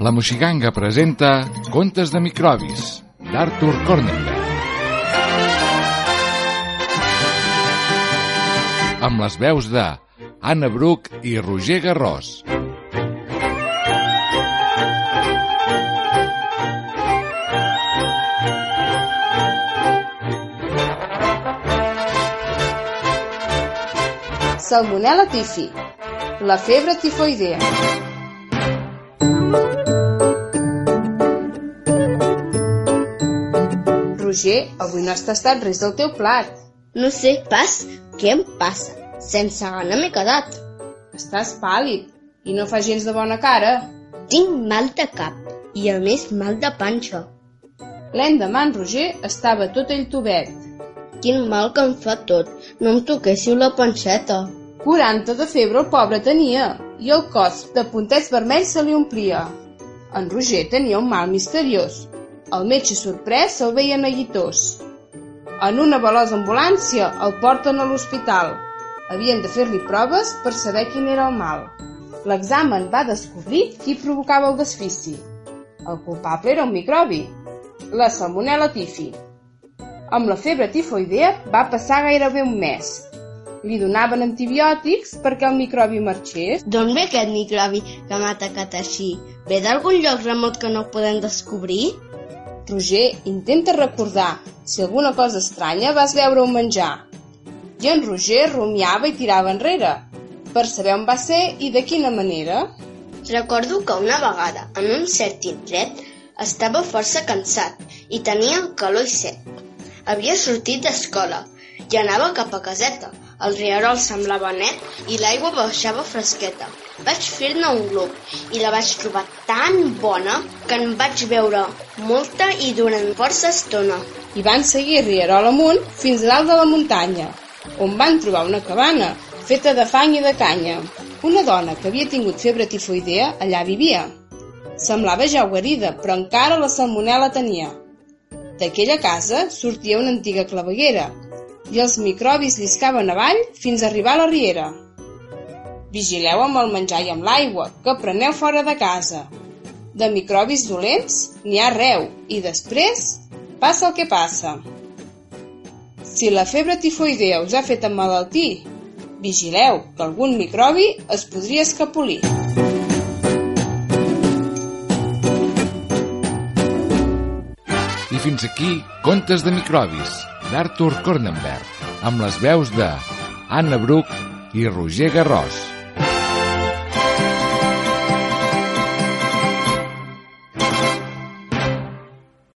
La Moixiganga presenta Contes de microbis, d'Arthur Cornenberg. Amb les veus de Anna Bruc i Roger Garrós. Salmonella tifi, la febre tifoidea. Roger, avui no has tastat res del teu plat. No sé pas què em passa. Sense gana m'he quedat. Estàs pàl·lid i no fa gens de bona cara. Tinc mal de cap i a més mal de panxa. L'endemà en Roger estava tot ell tubet. Quin mal que em fa tot. No em toquéssiu la panceta. 40 de febre el pobre tenia i el cos de puntets vermells se li omplia. En Roger tenia un mal misteriós. El metge sorprès se'l veia neguitós. En una veloç ambulància el porten a l'hospital. Havien de fer-li proves per saber quin era el mal. L'examen va descobrir qui provocava el desfici. El culpable era un microbi, la salmonella tifi. Amb la febre tifoidea va passar gairebé un mes. Li donaven antibiòtics perquè el microbi marxés. D'on ve aquest microbi que m'ha atacat així? Ve d'algun lloc remot que no podem descobrir? Roger intenta recordar si alguna cosa estranya vas veure un menjar. I en Roger rumiava i tirava enrere, per saber on va ser i de quina manera. Recordo que una vegada, en un cert indret, estava força cansat i tenia calor i set. Havia sortit d'escola i anava cap a caseta. El rierol semblava net i l'aigua baixava fresqueta. Vaig fer-ne un glob i la vaig trobar tan bona que en vaig beure molta i durant força estona. I van seguir rierol amunt fins a dalt de la muntanya, on van trobar una cabana feta de fang i de canya. Una dona que havia tingut febre tifoidea allà vivia. Semblava ja guarida, però encara la salmonella tenia. D'aquella casa sortia una antiga claveguera i els microbis lliscaven avall fins a arribar a la riera. Vigileu amb el menjar i amb l'aigua, que preneu fora de casa. De microbis dolents n'hi ha arreu i després passa el que passa. Si la febre tifoidea us ha fet emmalaltir, vigileu que algun microbi es podria escapolir. I fins aquí Contes de microbis, d'Arthur Cornenberg, amb les veus de Anna Bruc i Roger Garrós.